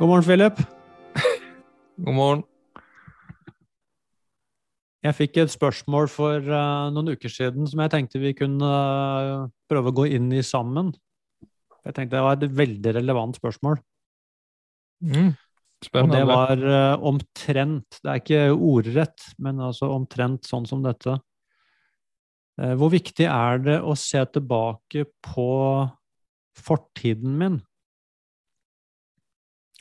God morgen, Philip. God morgen. Jeg fikk et spørsmål for uh, noen uker siden som jeg tenkte vi kunne uh, prøve å gå inn i sammen. Jeg tenkte det var et veldig relevant spørsmål. Mm. Og det var uh, omtrent, det er ikke ordrett, men altså omtrent sånn som dette. hvor viktig er det å se tilbake på fortiden min?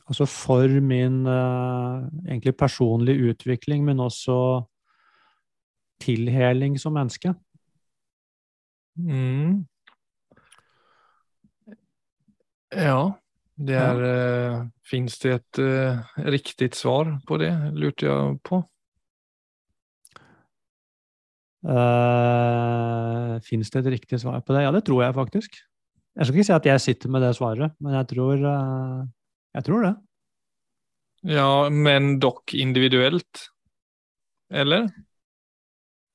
Altså for min egentlig personlige utvikling, men også tilheling som menneske? Mm. Ja, det er ja. Uh, Fins det et uh, riktig svar på det, lurte jeg på. Uh, Fins det et riktig svar på det? Ja, det tror jeg faktisk. Jeg skal ikke si at jeg sitter med det svaret, men jeg tror, uh, jeg tror det. Ja, men dokk individuelt? Eller?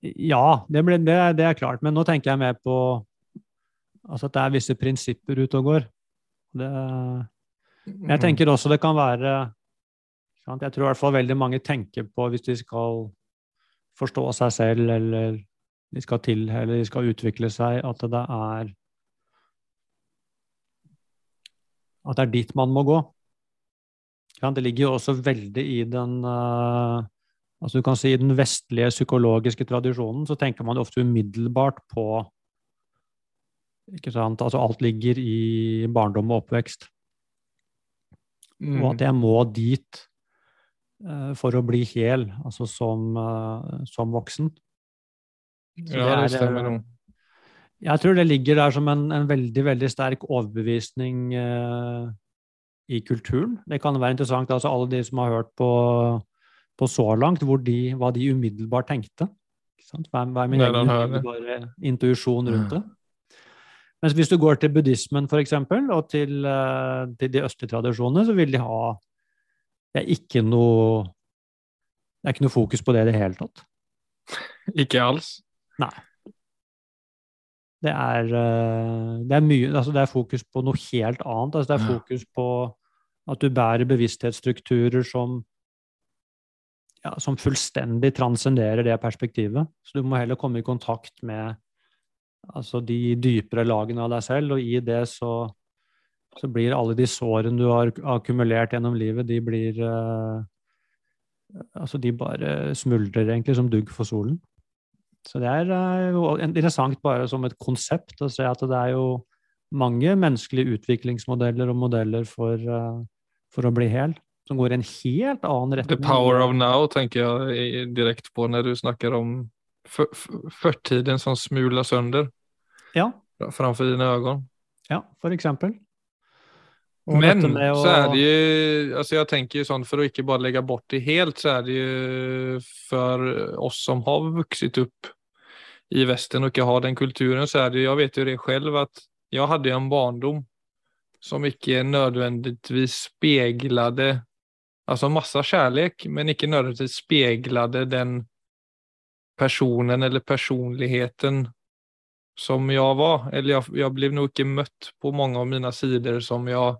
Ja, det, ble, det, det, er klart. Men nå tenker jeg mer på altså at det er visse prinsipper ute og går. Det, jeg tenker også det kan være? Jeg tror i hvert fall veldig mange tenker på hvis de skal forstå seg selv, eller de skal til, eller de skal utvikle seg, at det er At det er dit man må gå. Det ligger jo også veldig i den uh, Altså du kan si I den vestlige psykologiske tradisjonen så tenker man ofte umiddelbart på ikke sant, altså Alt ligger i barndom og oppvekst. Mm. Og at jeg må dit uh, for å bli hel, altså som, uh, som voksen. Så ja, det, stemmer noe. Jeg tror det ligger der som en, en veldig, veldig sterk overbevisning uh, i kulturen. Det kan være interessant, altså alle de som har hørt på på så langt de, hva de umiddelbart tenkte. Hva, er min egen umiddelbare intuisjon rundt det? Mens hvis du går til buddhismen eksempel, og til, uh, til de østlige tradisjonene, så vil de ha Det er ikke noe Det er ikke noe fokus på det i det hele tatt. Ikke alls? Nei. Det er, uh, det er mye Altså, det er fokus på noe helt annet. Altså, det er fokus på at du bærer bevissthetsstrukturer som ja, som fullstendig transcenderer det perspektivet. Så du må heller komme i kontakt med altså, de dypere lagene av deg selv, og i det så, så blir alle de sårene du har akkumulert gjennom livet, de blir uh, Altså, de bare smuldrer egentlig som dugg for solen. Så det er jo uh, interessant bare som et konsept å se at det er jo mange menneskelige utviklingsmodeller og modeller for, uh, for å bli hel som går i en helt annen retning. The power of now tenker jeg direkte på når du snakker om førtiden som smuler sønder ja. framfor dine øyne. Ja, for eksempel. Og Men å... så er det jo altså Jeg tenker jo sånn, for å ikke bare legge bort det helt, så er det jo for oss som har vokst opp i Vesten og ikke har den kulturen, så er det Jeg vet jo det selv at jeg hadde en barndom som ikke nødvendigvis speglade, Altså masse kärlek, men ikke nødvendigvis speglade den personen eller personligheten som jeg var. Eller jeg, jeg ble nok ikke møtt på mange av mine sider som jeg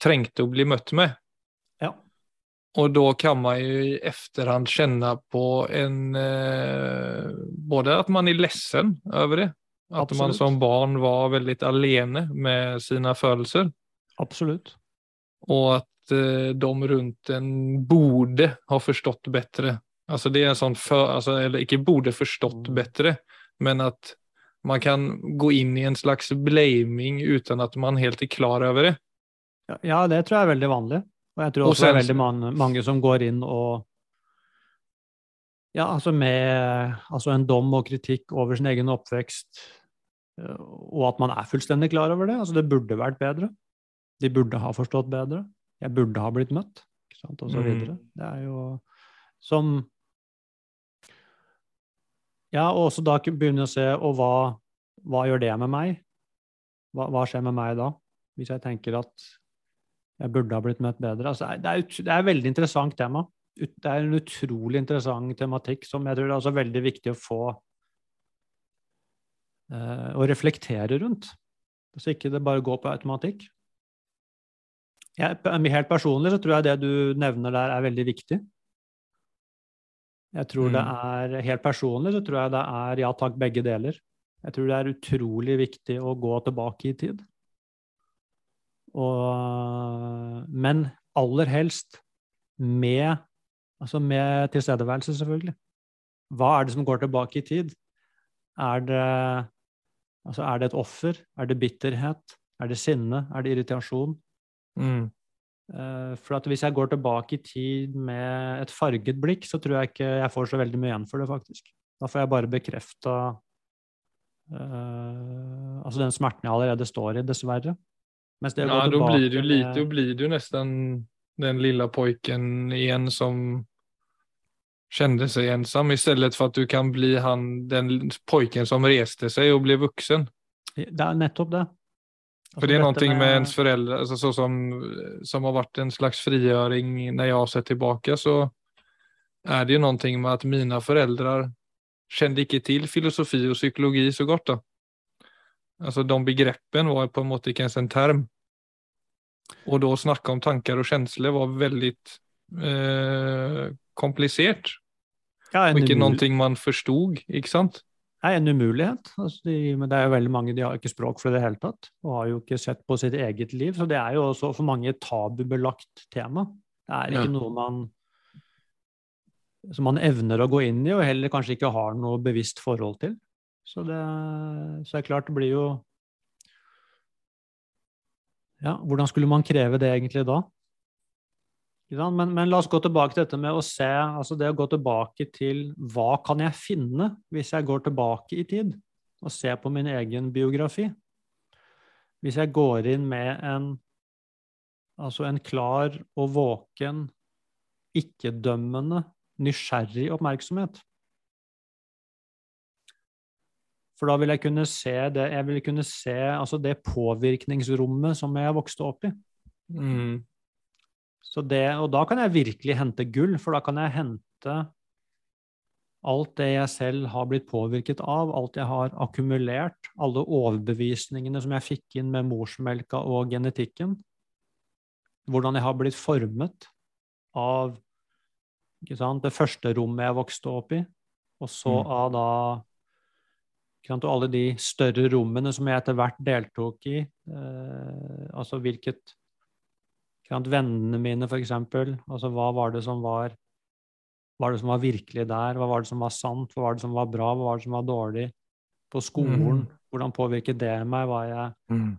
trengte å bli møtt med. Og da kan man jo i efterhand kjenne på en eh, Både at man er ledsen over det. At Absolut. man som barn var veldig alene med sine følelser. Absolutt. Og at Eh, de rundt en borde ha forstått bedre. Altså det er en sånn för, alltså, Eller ikke borde forstått mm. bedre, men at man kan gå inn i en slags blaming uten at man helt er klar over det. Ja, det tror jeg er veldig vanlig. Og jeg tror også det er veldig mange, mange, som går inn og Ja, altså med altså en dom og kritikk over sin egen oppvekst, eh, og at man er fullstendig klar over det. Altså, det burde vært bedre. De burde ha forstått bedre jeg burde ha blitt møtt, ikke sant, og så mm. videre. Det er jo som Ja, og også da begynne å se Og hva, hva gjør det med meg? Hva, hva, skjer med meg da? Hvis jeg tenker at jeg burde ha blitt møtt bedre. Altså, det, er, det er et veldig interessant tema. Det er en utrolig interessant tematikk som jeg tror det er veldig viktig å få uh, Å reflektere rundt. Så ikke det bare går på automatikk. Jeg, helt personlig så tror jeg det du nevner der, er veldig viktig. Jeg tror mm. det er, Helt personlig så tror jeg det er ja takk, begge deler. Jeg tror det er utrolig viktig å gå tilbake i tid. Og, men aller helst med, altså med tilstedeværelse, selvfølgelig. Hva er det som går tilbake i tid? Er det, altså er det et offer? Er det bitterhet? Er det sinne? Er det irritasjon? Mm. Uh, for hvis jeg går tilbake i tid med et farget blikk, så tror jeg ikke jeg får så veldig mye igjen for det, faktisk. Da får jeg bare bekrefta uh, eh, altså den smerten jeg allerede står i, dessverre. Ja, da blir du lite, da blir du nesten den lilla pojken igen som kände seg ensam i stedet for at du kan bli han, den pojken som reste seg og ble voksen. Det nettopp det. Altså, For det er noe med, med ens föräldrar, alltså, så som, som, har vært en slags frigöring når jeg har sett tilbake, så er det ju noe med at mine föräldrar kände ikke til filosofi og psykologi så godt. da. Altså, De begrepene var på en måte ikke ens en term. Og da å snakke om tanker og følelser var veldig eh, komplisert. Ja, og ikke noe man forsto, ikke sant? er en umulighet. Altså de, men det er jo veldig mange de har ikke språk for det hele tatt, og har jo ikke sett på sitt eget liv. Så det er jo også for mange et tabubelagt tema. Det er ikke ja. noe man som man evner å gå inn i, og heller kanskje ikke har noe bevisst forhold til. Så det, så det klart det blir jo Ja, hvordan skulle man kreve det egentlig da? Men, men, la oss gå tilbake til dette med å se, altså det å gå tilbake til hva kan jeg finne hvis jeg går tilbake i tid og ser på min egen biografi? Hvis jeg går inn med en, altså en klar og våken, ikke-dømmende, nysgjerrig oppmerksomhet. For da vil jeg kunne se det, jeg vil kunne se, altså det påvirkningsrommet som jeg vokste opp i. Mm. Det, og da kan jeg virkelig hente gull, for da kan jeg hente alt det jeg selv har blitt påvirket av, alt jeg har akkumulert, alle overbevisningene som jeg fikk inn med morsmelka og genetikken, hvordan jeg har blitt formet av sant, det første rommet jeg vokste opp i, og så mm. av da sant, alle de større rommene som jeg etter hvert deltok i, eh, altså hvilket Vennene mine, f.eks. Altså, hva var det som var hva var det som var virkelig der? Hva var det som var sant? Hva var det som var bra? Hva var det som var dårlig? På skolen, mm. hvordan påvirket det meg? Var jeg, mm.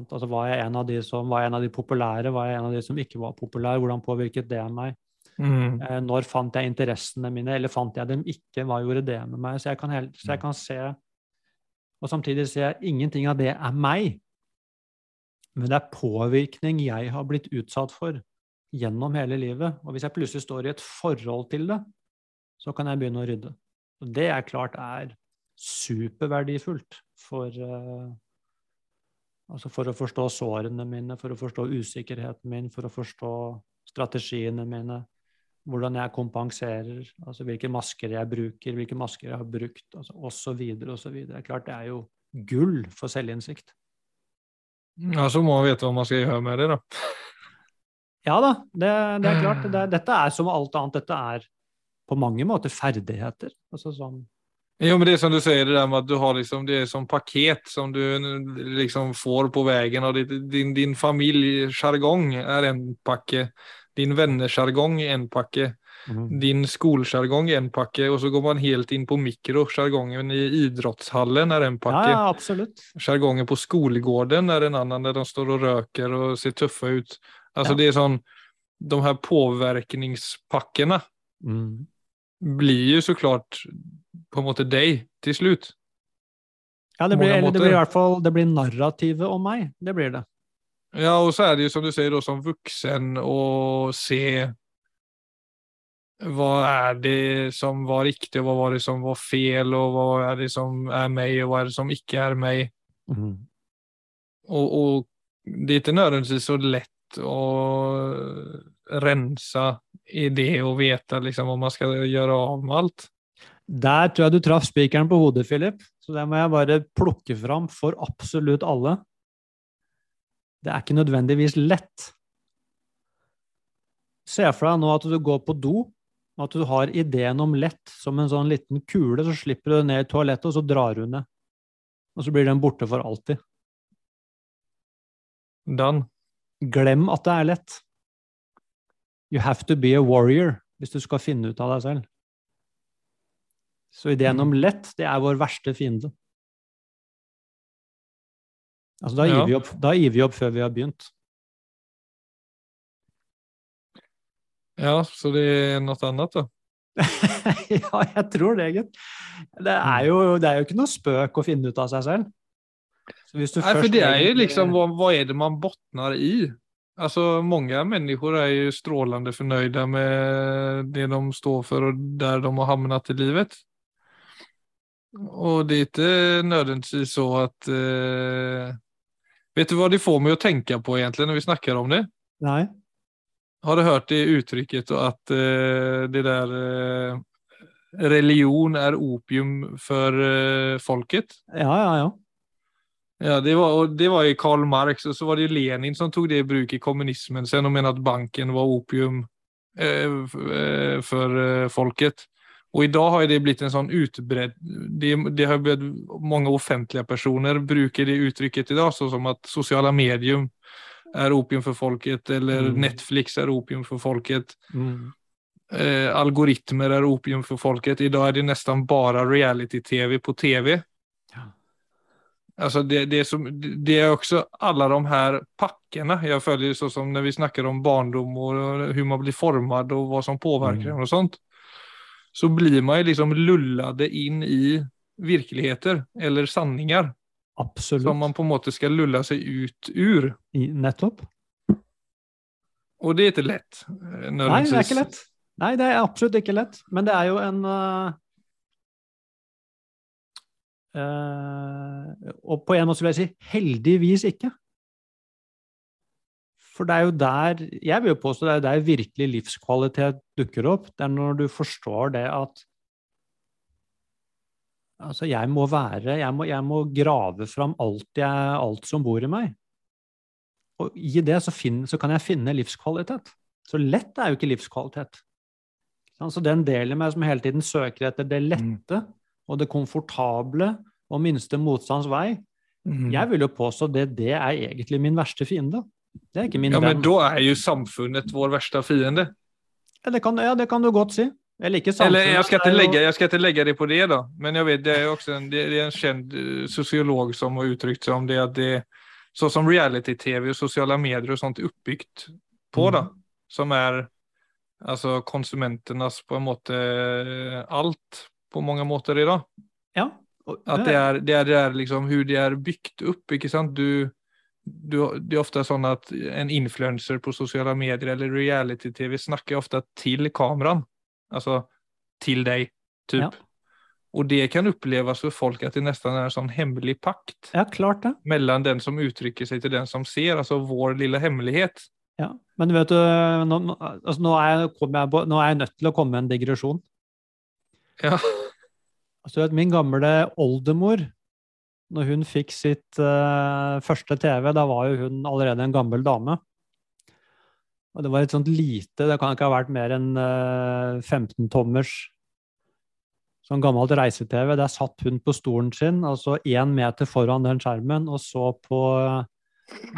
altså, var jeg en av de som var en av de populære? Var jeg en av de som ikke var populær? Hvordan påvirket det meg? Mm. Eh, når fant jeg interessene mine, eller fant jeg dem ikke? Hva gjorde det med meg? Så jeg kan, helt, så jeg kan se Og samtidig ser jeg ingenting av det er meg. Men det er påvirkning jeg har blitt utsatt for gjennom hele livet. Og hvis jeg plutselig står i et forhold til det, så kan jeg begynne å rydde. Og det er klart er superverdifullt for, uh, altså for å forstå sårene mine, for å forstå usikkerheten min, for å forstå strategiene mine, hvordan jeg kompenserer, altså hvilke masker jeg bruker, hvilke masker jeg har brukt, altså osv. osv. Klart det er jo gull for selvinnsikt. Ja, så må man vite hva man skal gjøre med det, da. Ja da, det, det er klart. Det, dette er som alt annet. Dette er på mange måter ferdigheter. Altså sånn Jo, men det er som du sier, det der med at du har liksom, det er som paket som du liksom får på veien. og Din, din familiesjargong er en pakke. Din vennesjargong en pakke. Mm. Din skolesjargong en pakke, og så går man helt inn på mikro. Sjargongen i idrettshallen er en pakke. Ja, absolutt. Sjargongen på skolegården er en annen, der de står og røker og ser tøffe ut. Altså, ja. Det er sånn De her påvirkningspakkene mm. blir jo så klart på en måte deg til slutt. Ja, det blir, det blir i hvert fall det blir narrativet om meg. Det blir det. Ja, og så er det jo som du sier, som voksen å se hva er det som var riktig, og hva var det som var fel, og hva er det som er meg, og hva er det som ikke er meg? Mm. Og, og, det er ikke nødvendigvis så lett å rense i det og vite liksom, hva man skal gjøre av med alt. Der tror jeg du traff spikeren på hodet, Philip. Så det må jeg bare plukke fram for absolutt alle. Det er ikke nødvendigvis lett Se for deg nå at du går på do, og at du har ideen om lett som en sånn liten kule, så slipper du det ned i toalettet, og så drar du ned. Og så blir den borte for alltid. Done. Glem at det er lett. You have to be a warrior hvis du skal finne ut av deg selv. Så ideen om lett, det er vår verste fiende. Altså, da, gir ja. opp, da gir vi opp før vi har begynt. Ja, så det er noe annet, da? ja, jeg tror det, gitt. Det er, jo, det er jo ikke noe spøk å finne ut av seg selv. Nei, for det er jo liksom hva, hva er det man bunner i? Altså, Mange mennesker er jo strålende fornøyde med det de står for og der de har havnet i livet. Og det er ikke nødvendigvis så at eh, Vet du hva de får meg å tenke på egentlig når vi snakker om det? Nei. Har du hørt det uttrykket at uh, det der uh, Religion er opium for uh, folket? Ja, ja, ja. Ja, det var, det var ju Karl Marx og så var det Lenin som tok det i bruk i kommunismen sen och mente at banken var opium eh, för eh, folket. Och idag har det blivit en sån utbredd, det, det har blivit många offentliga personer brukar det uttrycket idag så som att sociala medier är opium för folket eller mm. Netflix är opium för folket. Mm. Eh, algoritmer är opium för folket. Idag är det nästan bara reality-tv på tv. Alltså det, det, är som, det är också alla de här packerna. Jag följer så som när vi snackar om barndom och hur man blir formad och vad som påverkar mm. och sånt. Så blir man ju liksom lullade in i virkeligheter eller sanningar. Absolutt. Som man på en måte skal lulle seg ut ur. I, nettopp. Og det er ikke lett. Eh, Nei, det er ikke lett. Nei, det er absolutt ikke lett. Men det er jo en uh, uh, Og på en måte vil jeg si heldigvis ikke. For det er jo der Jeg vil jo påstå det er der virkelig livskvalitet dukker opp. Det er når du forstår det at Altså, jeg må være Jeg må, jeg må grave fram alt, jeg, alt, som bor i meg. Og i det så, finne, så, kan jeg finne livskvalitet. Så lett er jo ikke livskvalitet. Så den delen av meg som hele tiden søker etter det lette mm. og det komfortable og minste motstands vei, mm. jeg vil jo påstå at det, det er egentlig min verste fiende. Det er ikke min ja, venn. Men da er jo samfunnet vår verste fiende. Ja det, kan, ja, det kan du godt si. Eller ikke Eller jeg skal ikke, legge, jeg skal ikke legge det på det, da. Men jeg vet, det er jo også en, det er en kjent eh, sosiolog som har uttrykt seg om det at det sånn som reality-TV og sosiale medier og sånt er oppbygd på, da, mm. som er altså konsumentenes på en måte alt på mange måter i dag. Ja. At det er, det er, det er liksom hvordan det er bygd opp, ikke sant. Du, du, det er ofte sånn at en influenser på sosiale medier eller reality-TV snakker ofte til kameraet altså til deg, typ. Ja. Og det kan oppleves for folk at det nesten er en sånn hemmelig pakt ja, klart det. mellom den som uttrykker seg til den som ser, altså vår lille hemmelighet. Ja, Men vet du, nå, altså, nå, er, jeg, nå, er jeg, nødt til å komme med en digresjon. Ja. Altså, min gamle oldemor, når hun fikk sitt uh, første TV, da var jo hun allerede en gammel dame. Og det var et sånt lite, det kan ikke ha vært mer enn 15-tommers eh, sånn gammelt reise-TV. Der satt hun på stolen sin, altså én meter foran den skjermen, og så på eh,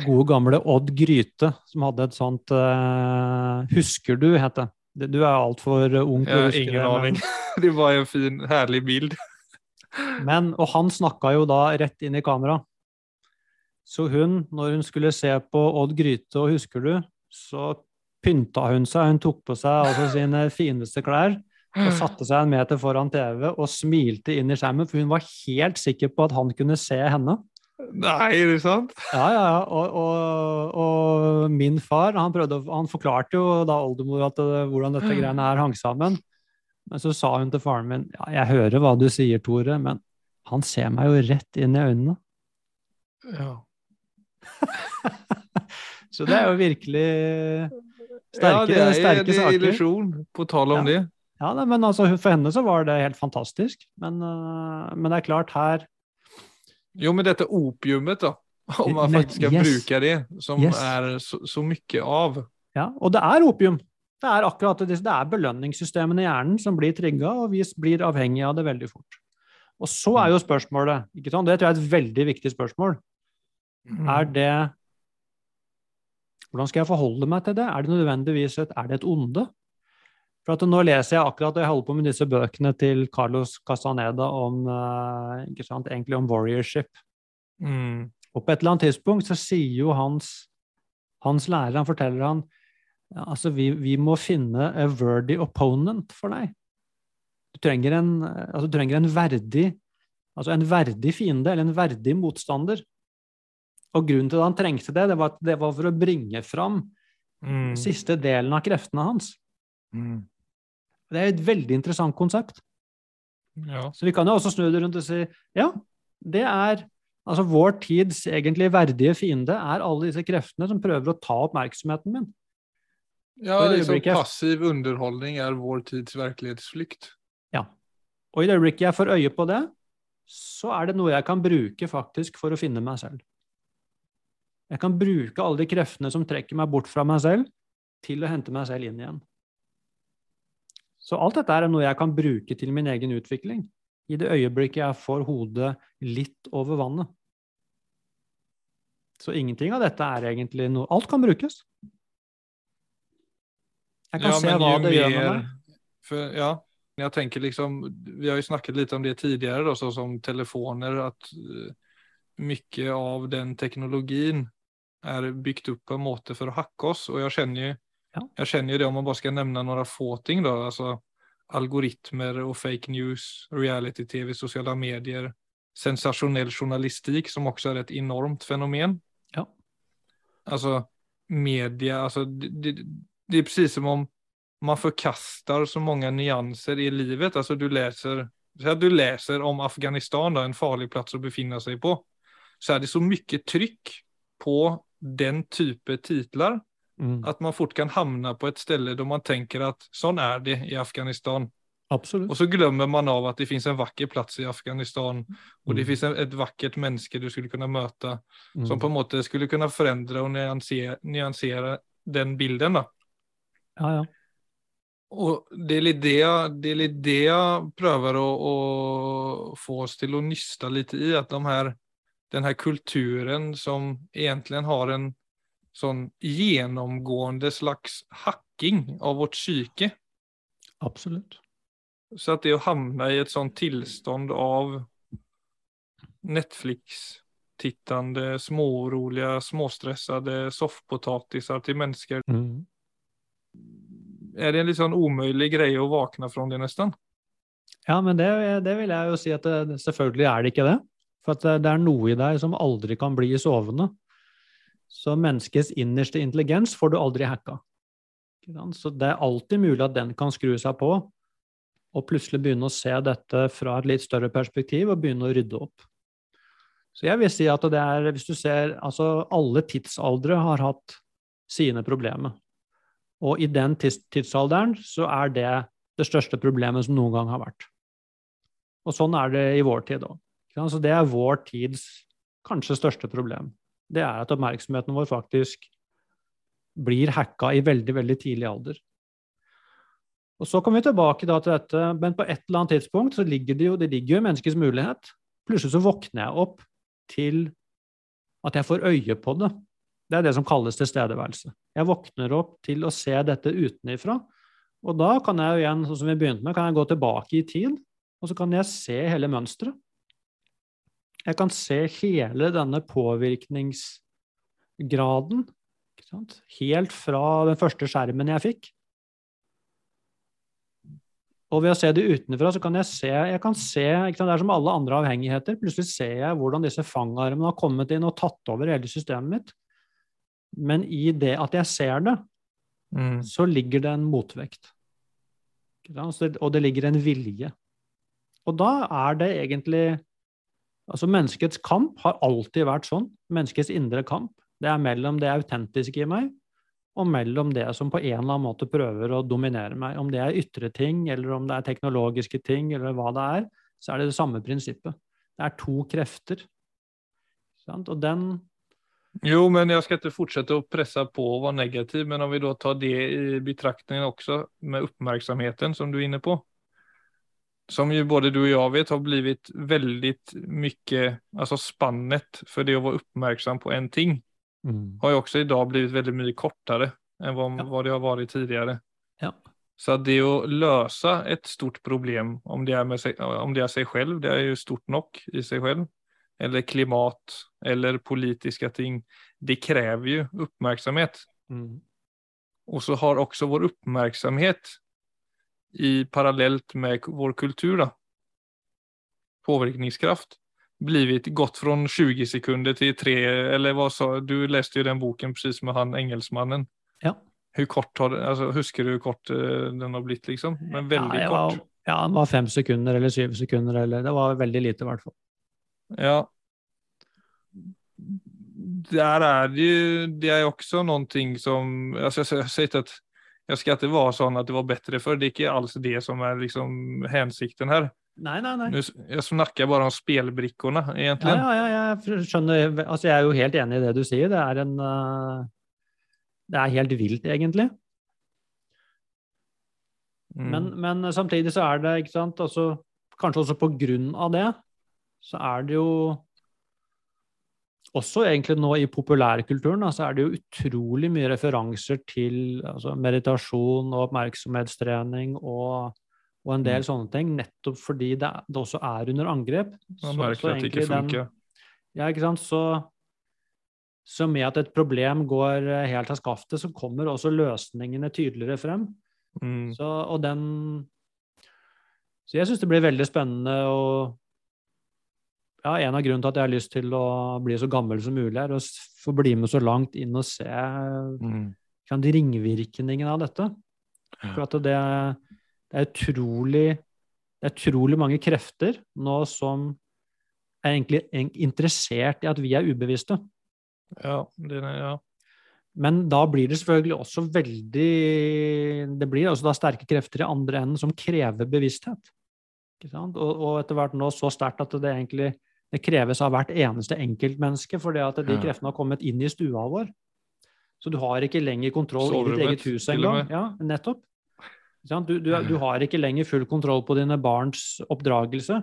gode, gamle Odd Gryte, som hadde et sånt uh, Husker du, het det. Du er altfor ung til å huske det. Ingen aning. det var en fin, herlig bild. Men, og han snakka jo da rett inn i kamera. Så hun, når hun skulle se på Odd Gryte og Husker du, så pynta hun seg. Hun tok på seg altså sine fineste klær og satte seg en meter foran TV og smilte inn i skjermen, for hun var helt sikker på at han kunne se henne. Nei, er det sant? Ja, ja. ja. Og, og, og, min far han, prøvde, han forklarte jo da oldemor at, uh, hvordan dette greiene her hang sammen. Men så sa hun til faren min ja, jeg hører hva du sier, Tore, men han ser meg jo rett inn i øynene. Ja. Så det er jo virkelig sterke, ja, det er, sterke det er saker. illusjon, på tale om ja. det. Ja, men altså, for henne så var det helt fantastisk. Men, uh, men det er klart, her Jo, men dette opiumet, da. Om man faktisk skal yes. bruke det, som yes. er så, så, mye av. Ja, og det er opium. Det er akkurat det, det er belønningssystemene i hjernen som blir trigga, og vi blir avhengig av det veldig fort. Og så er jo spørsmålet, ikke sant? det tror jeg er et veldig viktig spørsmål, mm. er det Hvordan skal jeg forholde meg til det? Er det nødvendigvis et, er det et onde? For at nå leser jeg akkurat, og jeg holder på med disse bøkene til Carlos Castaneda om, uh, ikke sant, egentlig om warriorship. Mm. Og på et eller annet tidspunkt så sier jo hans, hans lærer, han forteller han altså vi, vi, må finne a worthy opponent for deg. Du trenger en, altså, du trenger en verdig altså en verdig fiende, eller en verdig motstander. Og grunnen til at han trengte det, det var, det var for å bringe fram mm. siste delen av kreftene hans. Mm. Det er et veldig interessant konsept. Ja. Så vi kan jo også snu det rundt og si ja, det er Altså, vår tids egentlig verdige fiende er alle disse kreftene som prøver å ta oppmerksomheten min. Ja, liksom passiv underholdning er vår tids virkelighetsflukt. Ja. Og i det øyeblikket jeg får øye på det, så er det noe jeg kan bruke faktisk for å finne meg selv. Jeg kan bruke alle de kreftene som trekker meg bort fra meg selv, til å hente meg selv inn igjen. Så alt dette er noe jeg kan bruke til min egen utvikling i det øyeblikket jeg får hodet litt over vannet. Så ingenting av dette er egentlig noe Alt kan brukes. Jeg kan ja, se hva det mer, gjør med meg. For, ja, jeg tenker liksom Vi har jo snakket litt om det tidligere, da, som telefoner. At uh, mye av den teknologien er bygd opp på en måte for å hacke oss. Og jeg kjenner jo ja. jeg kjenner det, om man bare skal nevne noen få ting, da. altså algoritmer og fake news, reality-TV, sosiale medier, sensasjonell journalistikk, som også er et enormt fenomen. Ja. Altså, media altså, det, det, det er precis som om man förkastar så mange nyanser i livet. Alltså du leser, du läser om Afghanistan, då, en farlig plass å befinne seg på, så er det så mye trykk på den type titler Mm. At man fort kan hamna på et ställe då man tenker at sånn er det i Afghanistan. Absolut. Og så glömmer man av at det finnes en vacker plass i Afghanistan, og det mm. finnes et vakkert menneske du skulle kunne møte, mm. som på en måte skulle kunne förändra og nyansera, nyansere den bilden. da. Ja, ja. Og det er litt det, det, er litt det jeg prøver å, å, få oss til å nyste litt i, at de her, den her kulturen som egentlig har en sånn gjennomgående slags hacking av vårt psyke. Absolutt. Så at det å havne i et sånt tilstand av Netflix-tittende, småorolige, småstressede soffpotatisar til mennesker mm. Er det en litt sånn umulig greie å våkne fra det, nesten? Ja, men det, det, vil jeg jo si at det, selvfølgelig er det ikke det. For at det er noe i deg som aldri kan bli sovende. Så menneskets innerste intelligens får du aldri hacka. Så det er alltid mulig at den kan skru seg på, og plutselig begynne å se dette fra et litt større perspektiv og begynne å rydde opp. Så jeg vil si at det er, hvis du ser altså Alle tidsaldre har hatt sine problemer. Og i den tidsalderen så er det det største problemet som noen gang har vært. Og sånn er det i vår tid òg. Så det er vår tids kanskje største problem det er at oppmerksomheten vår faktisk blir hacka i veldig, veldig tidlig alder. Og Så kommer vi tilbake til dette, men på et eller annet tidspunkt så ligger det jo det ligger jo i menneskets mulighet. Plutselig så våkner jeg opp til at jeg får øye på det. Det er det som kalles tilstedeværelse. Jeg våkner opp til å se dette utenifra. Og da kan jeg jo igjen, sånn som vi begynte med, kan jeg gå tilbake i tid, og så kan jeg se hele mønsteret. Jeg kan se hele denne påvirkningsgraden helt fra den første skjermen jeg fikk. Og ved å se det utenfra, så kan jeg se, jeg kan se Det er som alle andre avhengigheter. Plutselig ser jeg hvordan disse fangarmene har kommet inn og tatt over hele systemet mitt. Men i det at jeg ser det, mm. så ligger det en motvekt. Og det ligger en vilje. Og da er det egentlig Altså Menneskets kamp har alltid vært sånn. Menneskets indre kamp. Det er mellom det autentiske i meg og mellom det som på en eller annen måte prøver å dominere meg. Om det er ytre ting, eller om det er teknologiske ting, eller hva det er, så er det det samme prinsippet. Det er to krefter. Og den Jo, men jeg skal ikke fortsette å presse på og være negativ, men om vi da tar det i betraktningen også, med oppmerksomheten som du er inne på, som jo både du og jeg vet har blitt veldig mye, altså spannet for det å være oppmerksom på en ting, mm. har også i dag blitt veldig mye kortere enn hva, ja. hva det har vært tidligere. Ja. Så det å løse et stort problem, om det, er seg, om det er seg selv, det er jo stort nok i seg selv, eller klimat eller politiske ting, det krever jo oppmerksomhet. Mm. Og så har også vår oppmerksomhet i parallellt med vår kultur, da, påvirkningskraft, blivit gått fra 20 sekunder til tre, eller hva sa du? leste jo den boken precis med han engelskmannen. Ja. Hur kort har det, altså, Husker du hvor kort uh, den har blitt, liksom? Men veldig ja, kort. Ja, den var fem sekunder eller syv sekunder, eller det var veldig lite, i hvert fall. Ja. Der er det jo Det er også noe som altså, Jeg har sett at jeg skal ikke være sånn at det var bedre før. Det er ikke alls det som er liksom hensikten her. Nei, nei, nei. Jeg snakker bare om spillbrikkene, egentlig. Ja, ja, ja, jeg skjønner. Altså, jeg er jo helt enig i det du sier. Det er en uh, Det er helt vilt, egentlig. Mm. Men, men, samtidig så er det, ikke sant, altså, kanskje også på grunn av det, så er det jo også egentlig nå i populærkulturen så er det jo utrolig mye referanser til altså, meditasjon og oppmerksomhetstrening og, og en del mm. sånne ting, nettopp fordi det, det, også er under angrep. Man merker at det ikke funker. ja, ikke sant. Så, så, med at et problem går eh, helt av skaftet, så kommer også løsningene tydeligere frem. Mm. Så, og den Så jeg syns det blir veldig spennende å ja, en av grunnene til at jeg har lyst til å bli så gammel som mulig, er å få bli med så langt inn og se mm. de ringvirkningene av dette. For at det, det, er utrolig det er utrolig mange krefter nå som er egentlig interessert i at vi er ubevisste. Ja, det er, ja. Men da blir det selvfølgelig også veldig Det blir også da sterke krefter i andre enden som krever bevissthet. Og, og, etter hvert nå så sterkt at det egentlig det kreves av hvert eneste enkeltmenneske, for at de kreftene har kommet inn i stua vår. Så du har ikke lenger kontroll i ditt eget hus engang. Ja, nettopp. Du, du, du, har ikke lenger full kontroll på dine barns oppdragelse,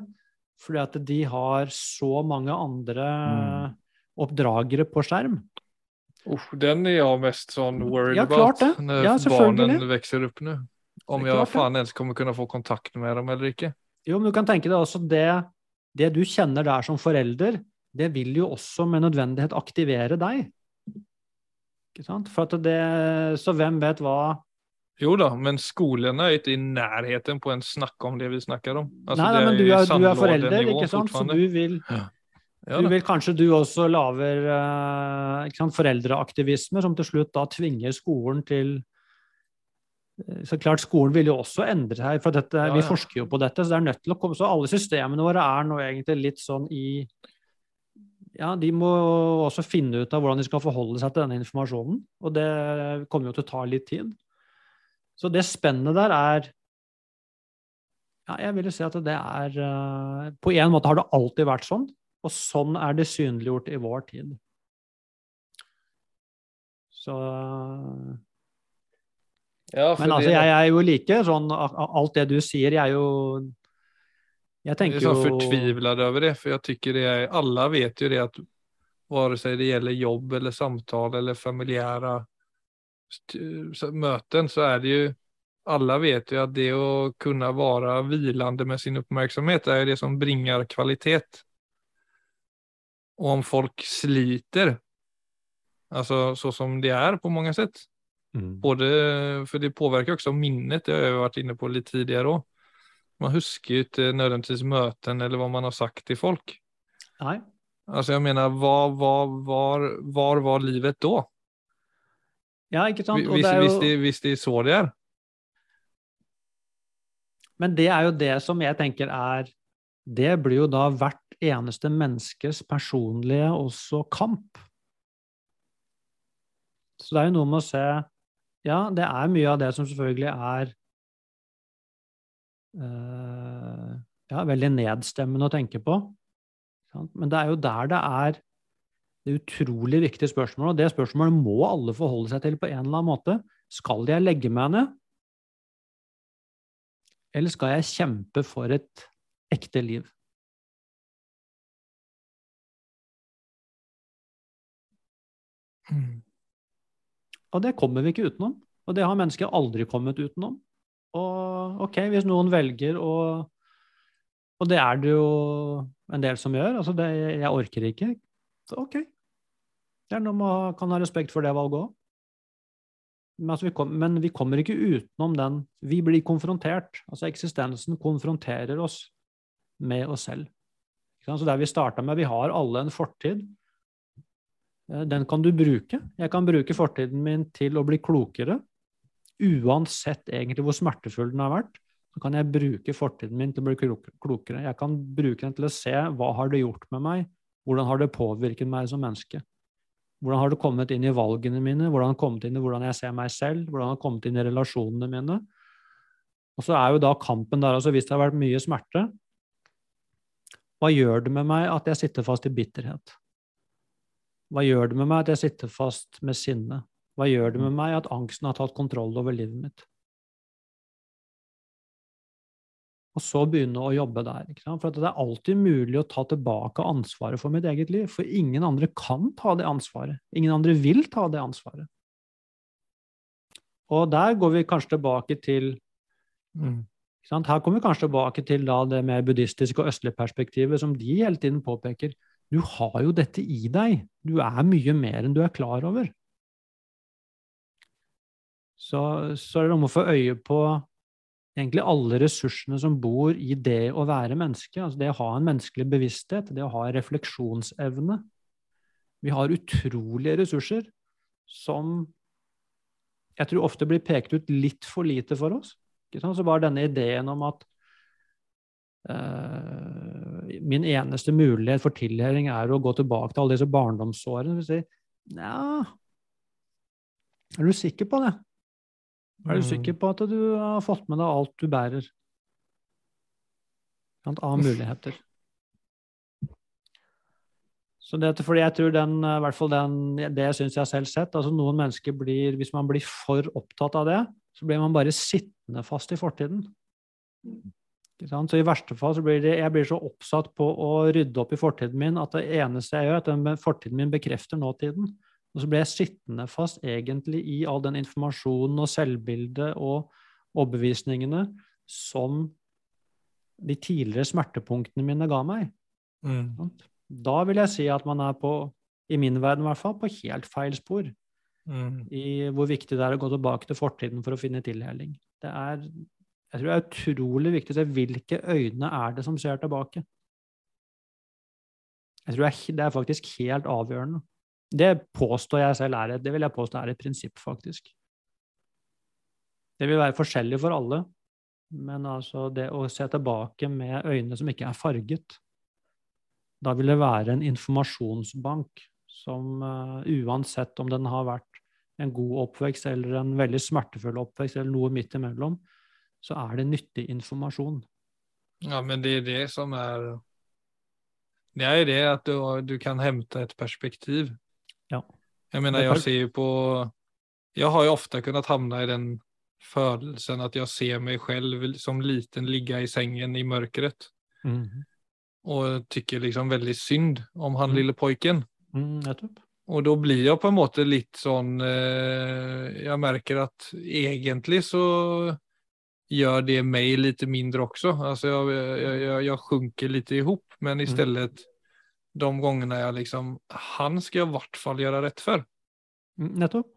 fordi at de har så mange andre mm. oppdragere på skjerm. Uff, den er jeg mest sånn worried ja, about når ja, barna vokser opp nå. Om jeg faen ens kommer kunne få kontakt med dem eller ikke. Jo, men du kan tenke deg også det det du kjenner der som forelder, det vil jo også med nødvendighet aktivere deg. Ikke sant? For at det, så hvem vet hva Jo da, men skolene er ikke i nærheten på en snakk om det vi snakker om. Altså, nei, nei, men du er, du er forelder, ikke sant? så du vil, ja. Ja, du vil kanskje du også lager uh, foreldreaktivisme, som til slutt da tvinger skolen til så klart Skolen vil jo også endre seg, for dette, ja, ja. vi forsker jo på dette. Så det er nødt til å komme, så alle systemene våre er nå egentlig litt sånn i ja, De må også finne ut av hvordan de skal forholde seg til denne informasjonen. Og det kommer jo til å ta litt tid. Så det spennet der er ja, Jeg vil jo si at det er uh, På en måte har det alltid vært sånn, og sånn er det synliggjort i vår tid. Så ja, Men altså, jeg er jo like sånn Alt det du sier, jeg er jo Jeg tenker jo Jeg er så fortvilet over det, for jeg syns det Alle vet jo det at vare seg det gjelder jobb eller samtale eller familiære møten, så er det jo Alle vet jo at det å kunne være hvilende med sin oppmerksomhet er det som bringer kvalitet. Og om folk sliter, altså så som det er på mange sett, Mm. Både, for det påvirker også minnet, det har jeg vært inne på litt tidligere òg. Man husker jo ikke nødvendigvis møten eller hva man har sagt til folk. Nei. Altså jeg mener, hva, var, var, var var livet da? Ja, ikke sant? Hvis, det jo... hvis, de, hvis er så det her. Men det er jo det som jeg tenker er Det blir jo da hvert eneste menneskes personlige også kamp. Så det er jo noe med å se ja, det er mye av det som selvfølgelig er uh, ja, veldig nedstemmende å tenke på. Men det er jo der det er Det utrolig viktige spørsmålet, og det spørsmålet må alle forholde seg til på en eller annen måte. Skal jeg legge meg ned? Eller skal jeg kjempe for et ekte liv? Mm. Og det kommer vi ikke utenom. Og det har mennesker aldri kommet utenom. Og ok, hvis noen velger å Og det er det jo en del som gjør. Altså, det, jeg orker ikke. Så ok. Det er noe man kan ha respekt for det valget òg. Men, altså, vi men, vi kommer ikke utenom den. Vi blir konfrontert. Altså eksistensen konfronterer oss med oss selv. Så der vi starta med Vi har alle en fortid. Eh, den kan du bruke. Jeg kan bruke fortiden min til å bli klokere uansett egentlig hvor smertefull den har vært, så kan jeg bruke fortiden min til å bli klokere. Jeg kan bruke den til å se hva har det gjort med meg, hvordan har det påvirket meg som menneske. Hvordan har det kommet inn i valgene mine, hvordan har det kommet inn i hvordan jeg ser meg selv, hvordan har det kommet inn i relasjonene mine. Og så er jo da kampen der, altså hvis det har vært mye smerte, hva gjør det med meg at jeg sitter fast i bitterhet? Hva gjør det med meg at jeg sitter fast med sinne? Hva gjør det med meg at angsten har tatt kontroll over livet mitt? Og så begynne å jobbe der. For det er alltid mulig å ta tilbake ansvaret for mitt eget liv. For ingen andre kan ta det ansvaret. Ingen andre vil ta det ansvaret. Og der går vi kanskje tilbake til mm. Her kommer vi kanskje tilbake til det mer buddhistiske og østlige perspektivet, som de hele tiden påpeker. Du har jo dette i deg. Du er mye mer enn du er klar over. Så, så er det om å få øye på egentlig alle ressursene som bor i det å være menneske. Altså det å ha en menneskelig bevissthet, det å ha refleksjonsevne. Vi har utrolige ressurser som jeg tror ofte blir pekt ut litt for lite for oss. Så bare denne ideen om at uh, min eneste mulighet for tilhøring er å gå tilbake til alle disse barndomsårene. Si, ja, er du sikker på det? Er du sikker mm. på at du har fått med deg alt du bærer av muligheter? Så det, fordi jeg tror den, i hvert fall den, det syns jeg selv sett. altså Noen mennesker blir, Hvis man blir for opptatt av det, så blir man bare sittende fast i fortiden. Så I verste fall så blir det, jeg blir så oppsatt på å rydde opp i fortiden min at det eneste jeg gjør, at den fortiden min bekrefter nåtiden. Og så blir jeg sittende fast egentlig i all den informasjonen og selvbildet og overbevisningene som de tidligere smertepunktene mine ga meg. Mm. Da vil jeg si at man er på, i min verden i hvert fall, på helt feil spor. Mm. I hvor viktig det er å gå tilbake til fortiden for å finne tilheling. Det er, jeg tror det er utrolig viktig å se hvilke øyne er det som ser tilbake. Jeg tror det er faktisk helt avgjørende. Det påstår jeg selv er et, det vil jeg påstå er et prinsipp, faktisk. Det vil være forskjellig for alle, men altså det å se tilbake med øyne som ikke er farget, da vil det være en informasjonsbank som uh, uansett om den har vært en god oppvekst eller en veldig smertefull oppvekst eller noe midt imellom, så er det nyttig informasjon. Ja, men det er det som er Det er det at du, du kan hente et perspektiv ja. Jeg mener, jeg ser jo på, Jeg har jo ofte kunnet havne i den følelsen at jeg ser meg selv som liten ligge i sengen i mørket. Mm. Og tykker liksom veldig synd om han mm. lille pojken. Mm, Og da blir jeg på en måte litt sånn eh, Jeg merker at egentlig så gör det mig lite mindre också. Alltså jag, jag, jag, jag sjunker lite ihop, men mm. istället de gangene jeg liksom Han skal jeg i hvert fall gjøre rett for. Mm, nettopp.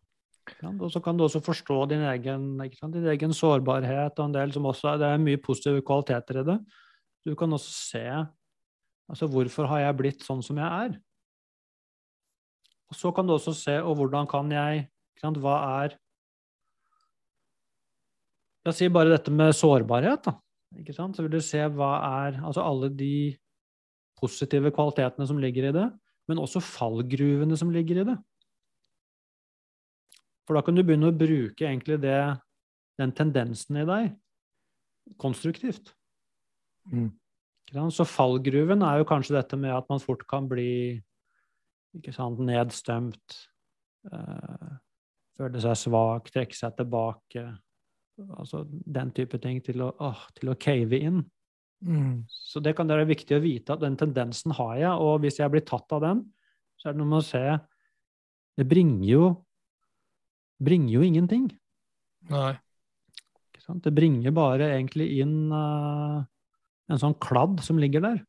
Ja, og så kan du også forstå din egen, din egen, sårbarhet og en del som også Det er mye positive kvaliteter i det. Du kan også se altså hvorfor har jeg blitt sånn som jeg er? Og så kan du også se og hvordan kan jeg Hva er La oss si bare dette med sårbarhet. da, ikke sant? Så vil du se hva er Altså alle de positive kvalitetene som ligger i det, men også fallgruvene som ligger i det. For da kan du begynne å bruke egentlig det, den tendensen i deg konstruktivt. Mm. Så fallgruven er jo kanskje dette med at man fort kan bli Ikke sant? Nedstemt. øh, føle seg svak, trekke seg tilbake. Altså den type ting til å, åh, til å cave inn. Mm. Så det kan være viktig å vite at den tendensen har jeg, og hvis jeg blir tatt av den, så er det noe med å se Det bringer jo bringer jo ingenting. Nei. Det bringer bare egentlig inn uh, en sånn kladd som ligger der.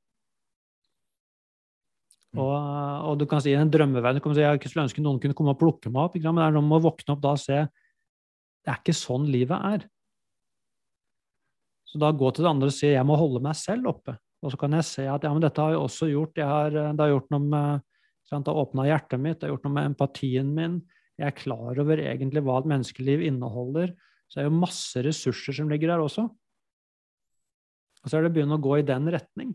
Mm. Og, og, du kan si i en drømmeverden si, Jeg skulle ønske noen kunne komme og plukke meg opp, men det er noe med å våkne opp da og se det er ikke sånn livet er. Så da gå til det andre og si jeg må holde meg selv oppe. Og så kan jeg se at ja, men dette har jeg også gjort. Jeg har, det har gjort noe med sant, Det har åpna hjertet mitt, det har gjort noe med empatien min. Jeg er klar over egentlig hva et menneskeliv inneholder. Så det er jo masse ressurser som ligger der også. Og så er det å begynne å gå i den retning.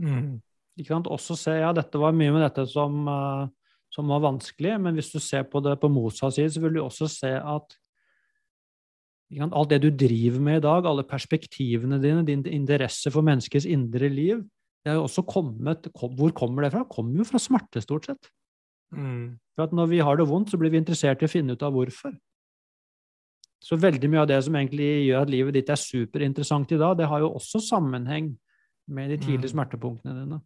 Mm. Ikke sant? Også se ja, dette var mye med dette som, uh, som var vanskelig, men hvis du ser på det på motsatt side, så vil du også se at alt det du driver med i dag, alle perspektivene dine, din interesse for menneskets indre liv, det er jo også kommet Hvor kommer det fra? Det kommer jo fra smerte, stort sett. Mm. For at når vi har det vondt, så blir vi interessert i å finne ut av hvorfor. Så veldig mye av det som egentlig gjør at livet ditt er superinteressant i dag, det har jo også sammenheng med de tidlige mm. smertepunktene dine.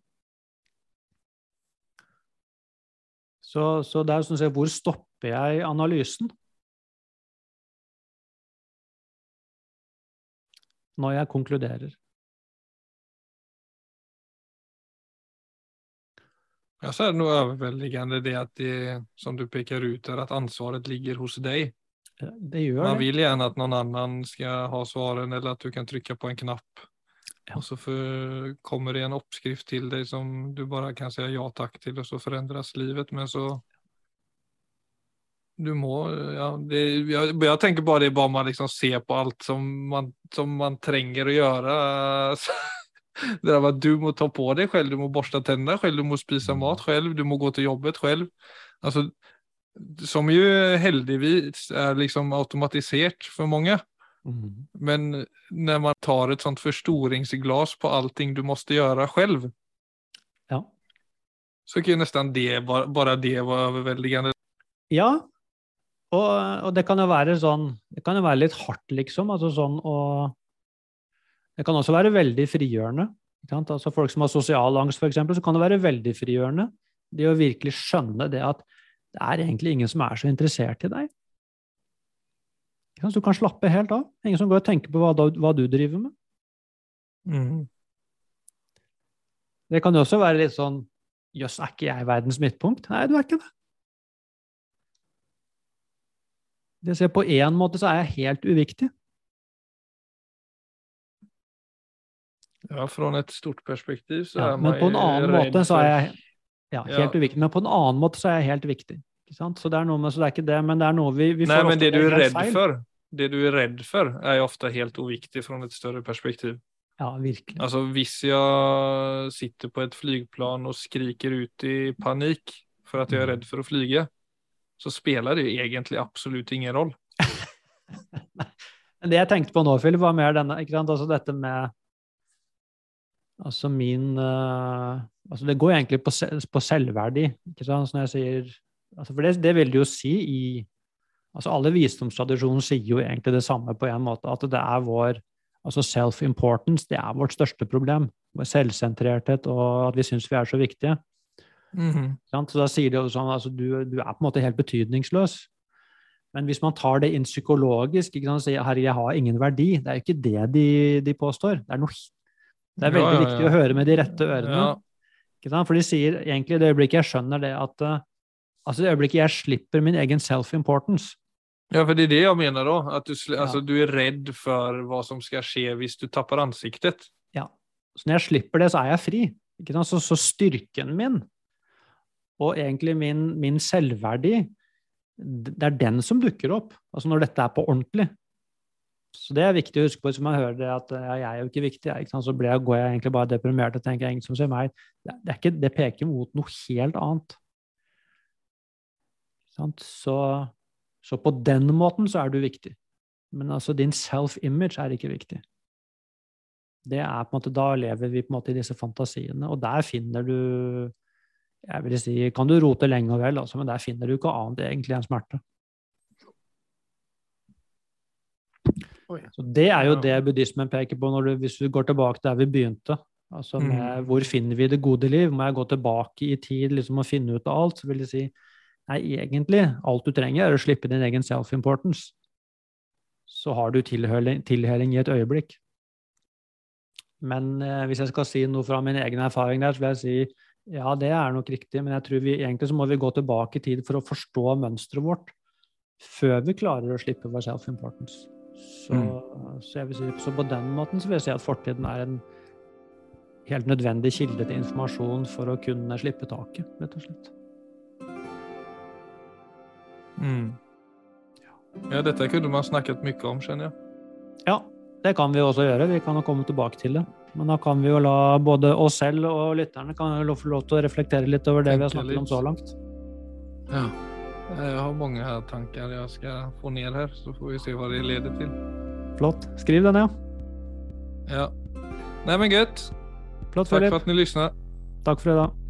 Så, så det er sånn å si, hvor stopper jeg analysen? Når jeg konkluderer. Ja, så er det noe overveldende det at det, som du peker ut, er at ansvaret ligger hos deg. Det gjør Man vil gjerne at noen annen skal ha svarene, eller at du kan trykke på en knapp. Ja. Og så for, kommer det en oppskrift til deg som du bare kan si ja takk til, og så forandres livet. Men så Du må ja, det, jeg, jeg, tenker bare det bare man liksom ser på alt som man, som man trenger å gjøre. det der med at du må ta på deg selv, du må børste tennene selv, du må spise mat selv, du må gå til jobbet selv. Altså, som jo heldigvis er liksom automatisert for mange. Mm. Men når man tar et sånt forstoringsglass på allting du måtte gjøre selv, Ja. Så kan jo nesten det, bare det være overveldende. Ja, og, og, det kan jo være sånn Det kan jo være litt hardt, liksom. altså sånn å Det kan også være veldig frigjørende. Altså Folk som har sosial angst, f.eks., så kan det være veldig frigjørende. Det å virkelig skjønne det at det er egentlig ingen som er så interessert i deg. Så du kan slappe helt av. Ingen som går og tenker på hva, hva du driver med. Mm. Det kan jo også være litt sånn Jøss, er ikke jeg verdens midtpunkt? Nei, du er ikke det. Det ser På én måte så er jeg helt uviktig. Ja, fra et stort perspektiv så ja, er man Men på en annen måte så er jeg ja, helt ja. uviktig. Men på en annen måte så er jeg helt viktig. Så det er noe med, så det er ikke det, men det er noe vi, vi Nei, men det du er redd feil. for, det du er redd for, er ofte helt uviktig fra et større perspektiv. Ja, virkelig. Altså, hvis jeg sitter på et flygplan og skriker ut i panikk for at jeg er mm. redd for å flyge, så spiller det egentlig absolutt ingen rolle. det jeg tenkte på nå, Philip, var mer denne, ikke sant? Altså dette med Altså min uh, altså Det går egentlig på, på selvverdi, ikke sant? Så når jeg sier altså For det, det vil det jo si i altså Alle visdomstradisjoner sier jo egentlig det samme på en måte, at det er vår altså self-importance det er vårt største problem. Vår selvsentrerthet og at vi syns vi er så viktige. Mm -hmm. Så da sier de jo sånn altså du, du, er på en måte helt betydningsløs. Men hvis man tar det inn psykologisk ikke sant, sier herre, jeg har ingen verdi, det er jo ikke det de, de påstår. Det er, noe, det er veldig ja, ja, ja. viktig å høre med de rette ørene. For de sier egentlig i det øyeblikket jeg skjønner det at altså det øyeblikket jeg slipper min egen self-importance, Ja, for det er det jeg mener da. At du, altså, du er redd for hva som skal skje hvis du tapper ansiktet. Ja. Så når jeg slipper det, så er jeg fri. Så, så, styrken min, og egentlig min, min, selvverdi, det er den som dukker opp. Altså når dette er på ordentlig. Så det er viktig å huske på hvis man hører det at ja, jeg er jo ikke viktig, jeg, ikke så jeg, går jeg egentlig bare deprimert og tenker ingen som ser meg. Det, ikke, det peker mot noe helt annet. Så så på den måten så er du viktig. Men altså din self-image er ikke viktig. Det er på en måte, Da lever vi på en måte i disse fantasiene, og der finner du jeg vil si, kan du rote lenge og vel, altså, men der finner du ikke annet egentlig enn smerte. Så Det er jo det buddhismen peker på, du, hvis du går tilbake til der vi begynte. Altså med, mm. Hvor finner vi det gode liv? Må jeg gå tilbake i tid liksom, og finne ut av alt? Så vil jeg si nei, egentlig, alt du trenger, er å slippe din egen self-importance. Så har du tilhøring, tilhøring i et øyeblikk. Men eh, hvis jeg skal si noe fra min egen erfaring der, så vil jeg si ja, det er nok riktig, men jeg tror vi, egentlig så må vi gå tilbake i tid for å forstå mønsteret vårt før vi klarer å slippe vår self-importance. Så, mm. så, si, så, på den måten så vil jeg si at fortiden er en helt nødvendig kilde til informasjon for å kunne slippe taket, rett og slett. Mm. Ja, dette kunne man snakket mye om, skjønner jeg. Ja, det kan vi også gjøre. Vi kan jo komme tilbake til det. Men da kan vi jo la både oss selv og lytterne kan jo få lov til å reflektere litt over det Tenker vi har snakket litt. om så langt. Ja. Jeg har mange tanker jeg skal få ned her, så får vi se hva det leder til. Flott. Skriv det ned. Ja. Nei, men godt. Takk for at dere lyttet. Takk for i dag.